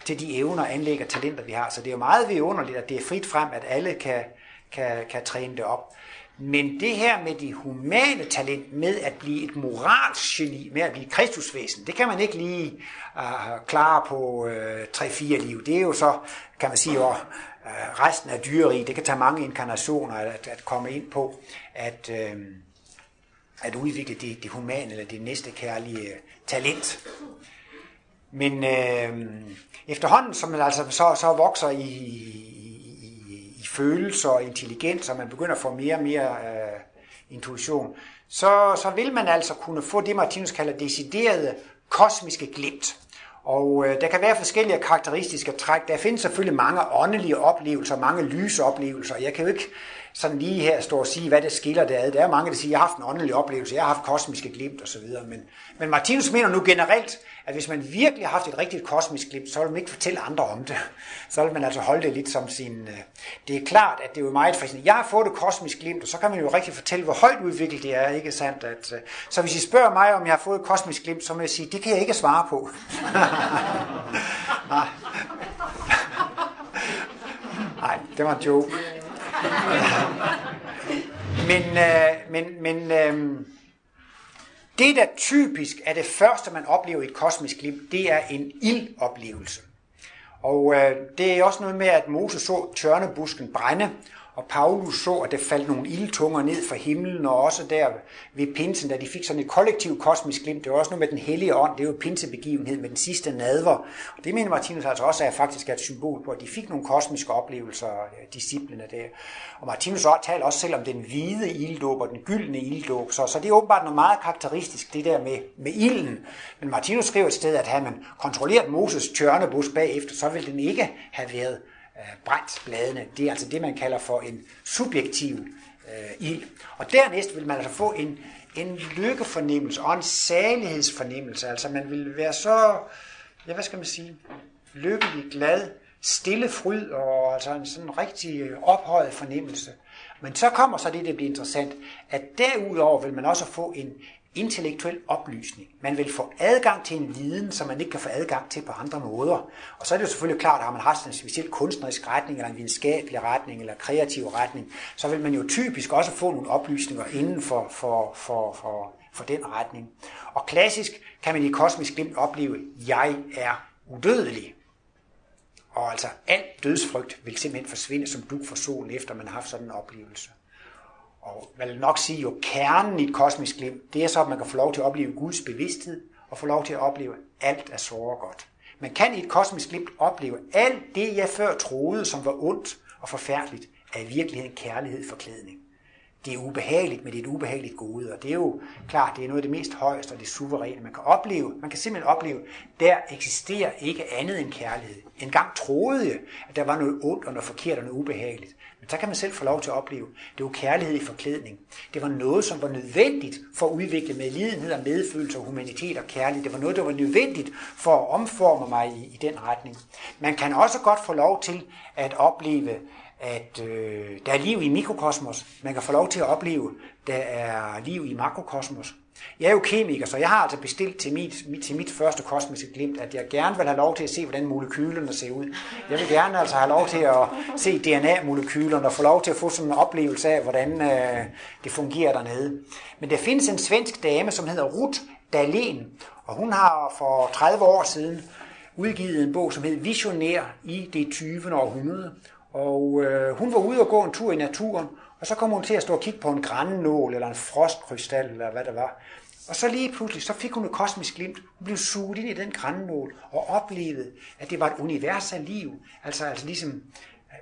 til de evner, anlæg og talenter, vi har. Så det er jo meget vidunderligt, at det er frit frem, at alle kan, kan, kan træne det op. Men det her med de humane talent, med at blive et moralsgeni, med at blive kristusvæsen, det kan man ikke lige uh, klare på uh, øh, 3-4 liv. Det er jo så, kan man sige, uh, resten af dyreri. Det kan tage mange inkarnationer at, at komme ind på, at, uh, at udvikle det, det humane eller det næste kærlige talent. Men øh, efterhånden, som man altså så, så vokser i, følelser og intelligens, og man begynder at få mere og mere øh, intuition, så, så vil man altså kunne få det, Martinus kalder deciderede kosmiske glimt. Og øh, der kan være forskellige karakteristiske træk. Der findes selvfølgelig mange åndelige oplevelser, mange lysoplevelser. Jeg kan jo ikke sådan lige her stå og sige, hvad det skiller det ad. Der er mange, der siger, jeg har haft en åndelig oplevelse, jeg har haft kosmiske glimt osv. Men, men Martinus mener nu generelt, at hvis man virkelig har haft et rigtigt kosmisk glimt, så vil man ikke fortælle andre om det. Så vil man altså holde det lidt som sin... Øh, det er klart, at det er jo meget fascinerende. Jeg har fået et kosmisk glimt, og så kan man jo rigtig fortælle, hvor højt udviklet det er, ikke sandt? At, øh, så hvis I spørger mig, om jeg har fået et kosmisk glimt, så må jeg sige, det kan jeg ikke svare på. Nej. Nej, det var en joke. men, øh, men, men øh, det, der typisk er det første, man oplever i et kosmisk liv, det er en ildoplevelse. Og øh, det er også noget med, at Moses så tørnebusken brænde, og Paulus så, at der faldt nogle ildtunger ned fra himlen, og også der ved pinsen, da de fik sådan et kollektivt kosmisk glimt. Det var også noget med den hellige ånd, det er jo pinsebegivenhed med den sidste nadver. Og det mener Martinus altså også er faktisk et symbol på, at de fik nogle kosmiske oplevelser, disciplene der. Og Martinus taler også selv om den hvide ilddåb og den gyldne ilddåb, så, så det er åbenbart noget meget karakteristisk, det der med, med ilden. Men Martinus skriver et sted, at havde man kontrolleret Moses tørnebus bagefter, så ville den ikke have været Øh, brændt bladene. Det er altså det, man kalder for en subjektiv øh, ild. Og dernæst vil man altså få en, en lykkefornemmelse og en salighedsfornemmelse. Altså man vil være så, ja hvad skal man sige, lykkelig, glad, stille fryd og altså en sådan rigtig ophøjet fornemmelse. Men så kommer så det, der bliver interessant, at derudover vil man også få en, intellektuel oplysning. Man vil få adgang til en viden, som man ikke kan få adgang til på andre måder. Og så er det jo selvfølgelig klart, at har man haft en speciel kunstnerisk retning, eller en videnskabelig retning, eller kreativ retning, så vil man jo typisk også få nogle oplysninger inden for, for, for, for, for den retning. Og klassisk kan man i kosmisk glimt opleve, at jeg er udødelig. Og altså al dødsfrygt vil simpelthen forsvinde som duk for solen, efter man har haft sådan en oplevelse og vel vil nok sige jo kernen i et kosmisk glimt, det er så, at man kan få lov til at opleve Guds bevidsthed, og få lov til at opleve, at alt er så godt. Man kan i et kosmisk glimt opleve alt det, jeg før troede, som var ondt og forfærdeligt, er i virkeligheden kærlighed for klædning. Det er ubehageligt, men det er et ubehageligt gode, og det er jo klart, det er noget af det mest højeste og det suveræne, man kan opleve. Man kan simpelthen opleve, der eksisterer ikke andet end kærlighed. En gang troede jeg, at der var noget ondt og noget forkert og noget ubehageligt. Men så kan man selv få lov til at opleve, det var kærlighed i forklædning. Det var noget, som var nødvendigt for at udvikle medlidenhed og medfølelse og humanitet og kærlighed. Det var noget, der var nødvendigt for at omforme mig i, i den retning. Man kan også godt få lov til at opleve, at øh, der er liv i mikrokosmos. Man kan få lov til at opleve, der er liv i makrokosmos. Jeg er jo kemiker, så jeg har altså bestilt til mit, til mit første kosmiske glimt, at jeg gerne vil have lov til at se, hvordan molekylerne ser ud. Jeg vil gerne altså have lov til at se DNA-molekylerne og få lov til at få sådan en oplevelse af, hvordan øh, det fungerer dernede. Men der findes en svensk dame, som hedder Ruth Dahlén, og hun har for 30 år siden udgivet en bog, som hedder Visionær i det 20. århundrede. Og øh, hun var ude og gå en tur i naturen, og så kom hun til at stå og kigge på en grænnål, eller en frostkrystal, eller hvad det var. Og så lige pludselig, så fik hun et kosmisk glimt. Hun blev suget ind i den grænnål, og oplevede, at det var et univers af liv. Altså, altså ligesom,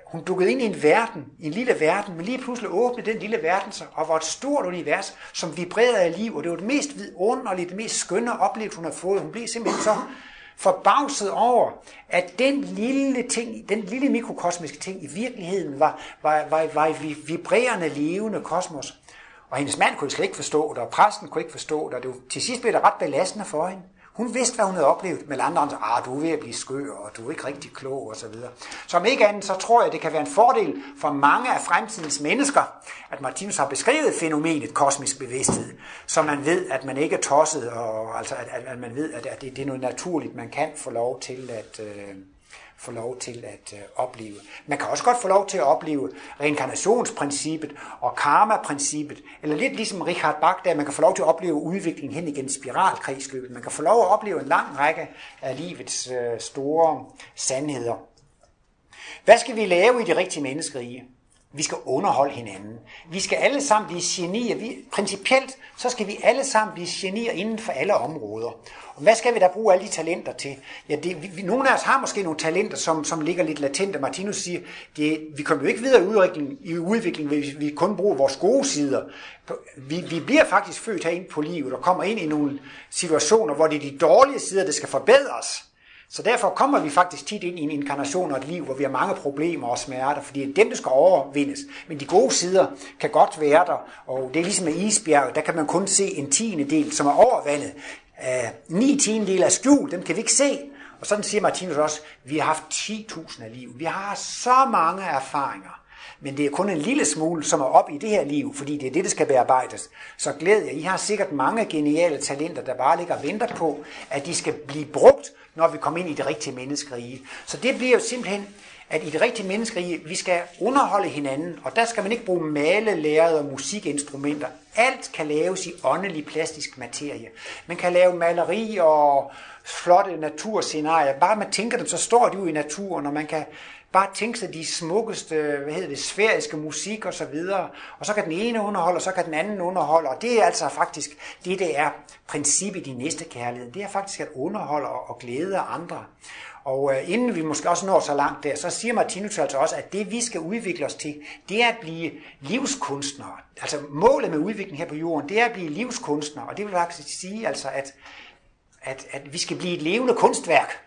hun dukkede ind i en verden, i en lille verden, men lige pludselig åbnede den lille verden sig, og var et stort univers, som vibrerede af liv, og det var det mest vidunderlige, det mest skønne oplevelse, hun har fået. Hun blev simpelthen så forbavset over, at den lille ting, den lille mikrokosmiske ting i virkeligheden var, var, var, var i vibrerende, levende kosmos. Og hendes mand kunne slet ikke forstå det, og præsten kunne ikke forstå det, og det var, til sidst blev det ret belastende for hende. Hun vidste, hvad hun havde oplevet, men andre sagde, ah, du er ved at blive skør, og du er ikke rigtig klog, og så videre. Ikke andet, så tror jeg, det kan være en fordel for mange af fremtidens mennesker, at Martinus har beskrevet fænomenet kosmisk bevidsthed, så man ved, at man ikke er tosset, og altså, at, at man ved, at det, det er noget naturligt, man kan få lov til at, øh, få lov til at øh, opleve. Man kan også godt få lov til at opleve reinkarnationsprincippet og karma-princippet, eller lidt ligesom Richard Bach, der man kan få lov til at opleve udviklingen hen igen spiralkredsløbet. Man kan få lov at opleve en lang række af livets øh, store sandheder. Hvad skal vi lave i det rigtige menneskerige? Vi skal underholde hinanden. Vi skal alle sammen blive genier. Vi, principielt så skal vi alle sammen blive genier inden for alle områder. Og hvad skal vi da bruge alle de talenter til? Ja, det, vi, nogle af os har måske nogle talenter, som, som ligger lidt latente. Martinus siger, det, vi kommer jo ikke videre i udviklingen, i udviklingen hvis vi kun bruger vores gode sider. Vi, vi bliver faktisk født herind på livet og kommer ind i nogle situationer, hvor det er de dårlige sider, der skal forbedres. Så derfor kommer vi faktisk tit ind i en inkarnation og et liv, hvor vi har mange problemer og smerter, fordi det er dem, der skal overvindes. Men de gode sider kan godt være der, og det er ligesom med isbjerg, der kan man kun se en tiende del, som er overvandet. Øh, ni tiendedel er skjult, dem kan vi ikke se. Og sådan siger Martinus også, vi har haft 10.000 af liv. Vi har så mange erfaringer. Men det er kun en lille smule, som er op i det her liv, fordi det er det, der skal bearbejdes. Så glæd jer, I har sikkert mange geniale talenter, der bare ligger og venter på, at de skal blive brugt, når vi kommer ind i det rigtige menneskerige. Så det bliver jo simpelthen, at i det rigtige menneskerige, vi skal underholde hinanden, og der skal man ikke bruge male, og musikinstrumenter. Alt kan laves i åndelig plastisk materie. Man kan lave maleri og flotte naturscenarier. Bare man tænker dem, så står de jo i naturen, og man kan bare tænke sig de smukkeste, hvad hedder det, sfæriske musik og så videre. Og så kan den ene underholde, og så kan den anden underholde. Og det er altså faktisk det, det er princippet i næste kærlighed. Det er faktisk at underholde og glæde andre. Og øh, inden vi måske også når så langt der, så siger Martinus altså også, at det vi skal udvikle os til, det er at blive livskunstnere. Altså målet med udviklingen her på jorden, det er at blive livskunstnere. Og det vil faktisk sige altså, at, at, at vi skal blive et levende kunstværk.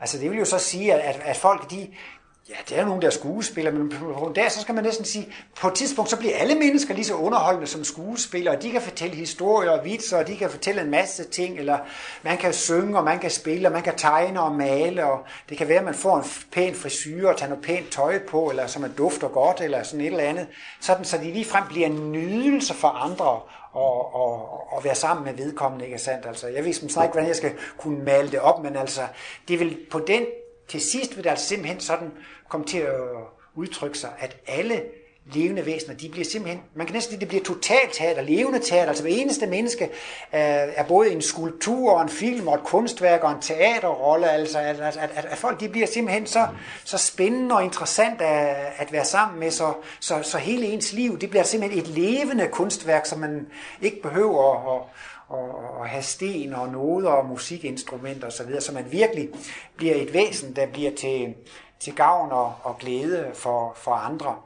Altså det vil jo så sige, at, at folk de, ja, det er nogen, der skuespillere, men på en dag, så skal man næsten sige, på et tidspunkt, så bliver alle mennesker lige så underholdende som skuespillere, og de kan fortælle historier og vitser, og de kan fortælle en masse ting, eller man kan synge, og man kan spille, og man kan tegne og male, og det kan være, at man får en pæn frisyr og tager noget pænt tøj på, eller som man dufter godt, eller sådan et eller andet, sådan så de ligefrem bliver en nydelse for andre, og, og, og være sammen med vedkommende, ikke sandt? Altså, jeg ved som sagt ikke, hvordan jeg skal kunne male det op, men altså, det vil på den, til sidst vil det altså simpelthen sådan komme til at udtrykke sig, at alle levende væsener, de bliver simpelthen, man kan næsten sige, det bliver totalt teater, levende teater, altså hver eneste menneske øh, er både en skulptur og en film og et kunstværk og en teaterrolle, altså at, at, at, at folk de bliver simpelthen så, så spændende og interessant at, at være sammen med, så, så, så hele ens liv, det bliver simpelthen et levende kunstværk, som man ikke behøver at, og, og have sten og noder og musikinstrumenter osv., så man virkelig bliver et væsen, der bliver til, til gavn og, og glæde for, for andre.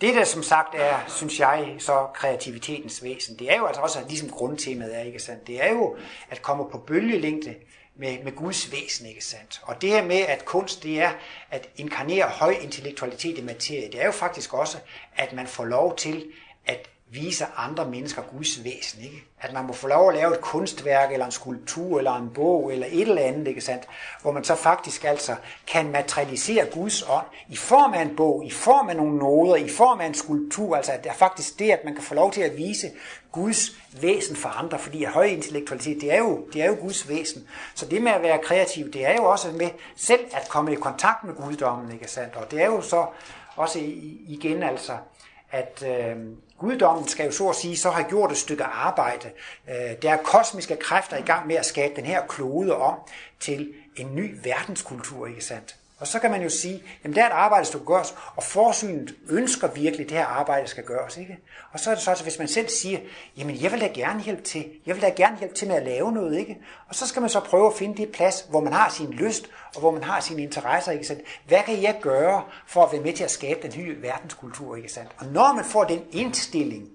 Det, der som sagt er, synes jeg, så kreativitetens væsen, det er jo altså også, ligesom grundtemaet er, ikke sandt? Det er jo at komme på bølgelængde med, med Guds væsen, ikke sandt? Og det her med, at kunst, det er at inkarnere høj intellektualitet i materie, det er jo faktisk også, at man får lov til at vise andre mennesker Guds væsen. Ikke? At man må få lov at lave et kunstværk, eller en skulptur, eller en bog, eller et eller andet, ikke sandt? hvor man så faktisk altså kan materialisere Guds ånd i form af en bog, i form af nogle noder, i form af en skulptur. Altså at det er faktisk det, at man kan få lov til at vise Guds væsen for andre, fordi at høj intellektualitet, det er, jo, det er jo Guds væsen. Så det med at være kreativ, det er jo også med selv at komme i kontakt med guddommen, ikke sandt? Og det er jo så også igen altså, at øh, guddommen skal jo så at sige så har gjort et stykke arbejde. Øh, der er kosmiske kræfter i gang med at skabe den her klode om til en ny verdenskultur, ikke sandt? Og så kan man jo sige, jamen der er et arbejde, der skal gøres, og forsynet ønsker virkelig, at det her arbejde skal gøres. Ikke? Og så er det så, at hvis man selv siger, jamen jeg vil da gerne hjælpe til, jeg vil da gerne hjælpe til med at lave noget, ikke? Og så skal man så prøve at finde det plads, hvor man har sin lyst, og hvor man har sine interesser, ikke sandt? Hvad kan jeg gøre for at være med til at skabe den nye verdenskultur, ikke sandt? Og når man får den indstilling,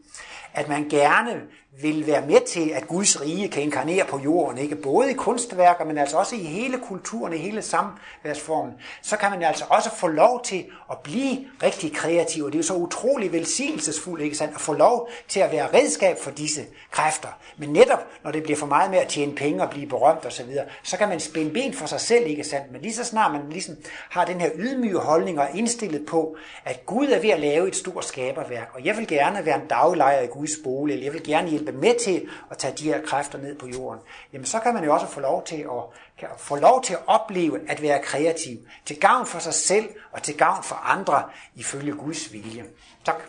at man gerne vil være med til, at Guds rige kan inkarnere på jorden, ikke både i kunstværker, men altså også i hele kulturen, i hele samværsformen, så kan man altså også få lov til at blive rigtig kreativ, og det er jo så utrolig velsignelsesfuldt, ikke sandt, at få lov til at være redskab for disse kræfter. Men netop, når det bliver for meget med at tjene penge og blive berømt osv., så, videre, så kan man spænde ben for sig selv, ikke sandt, men lige så snart man ligesom har den her ydmyge holdning og indstillet på, at Gud er ved at lave et stort skaberværk, og jeg vil gerne være en daglejer i Guds bolig, eller jeg vil gerne hjælpe med til at tage de her kræfter ned på jorden, jamen så kan man jo også få lov til at, kan få lov til at opleve at være kreativ, til gavn for sig selv og til gavn for andre, ifølge Guds vilje. Tak.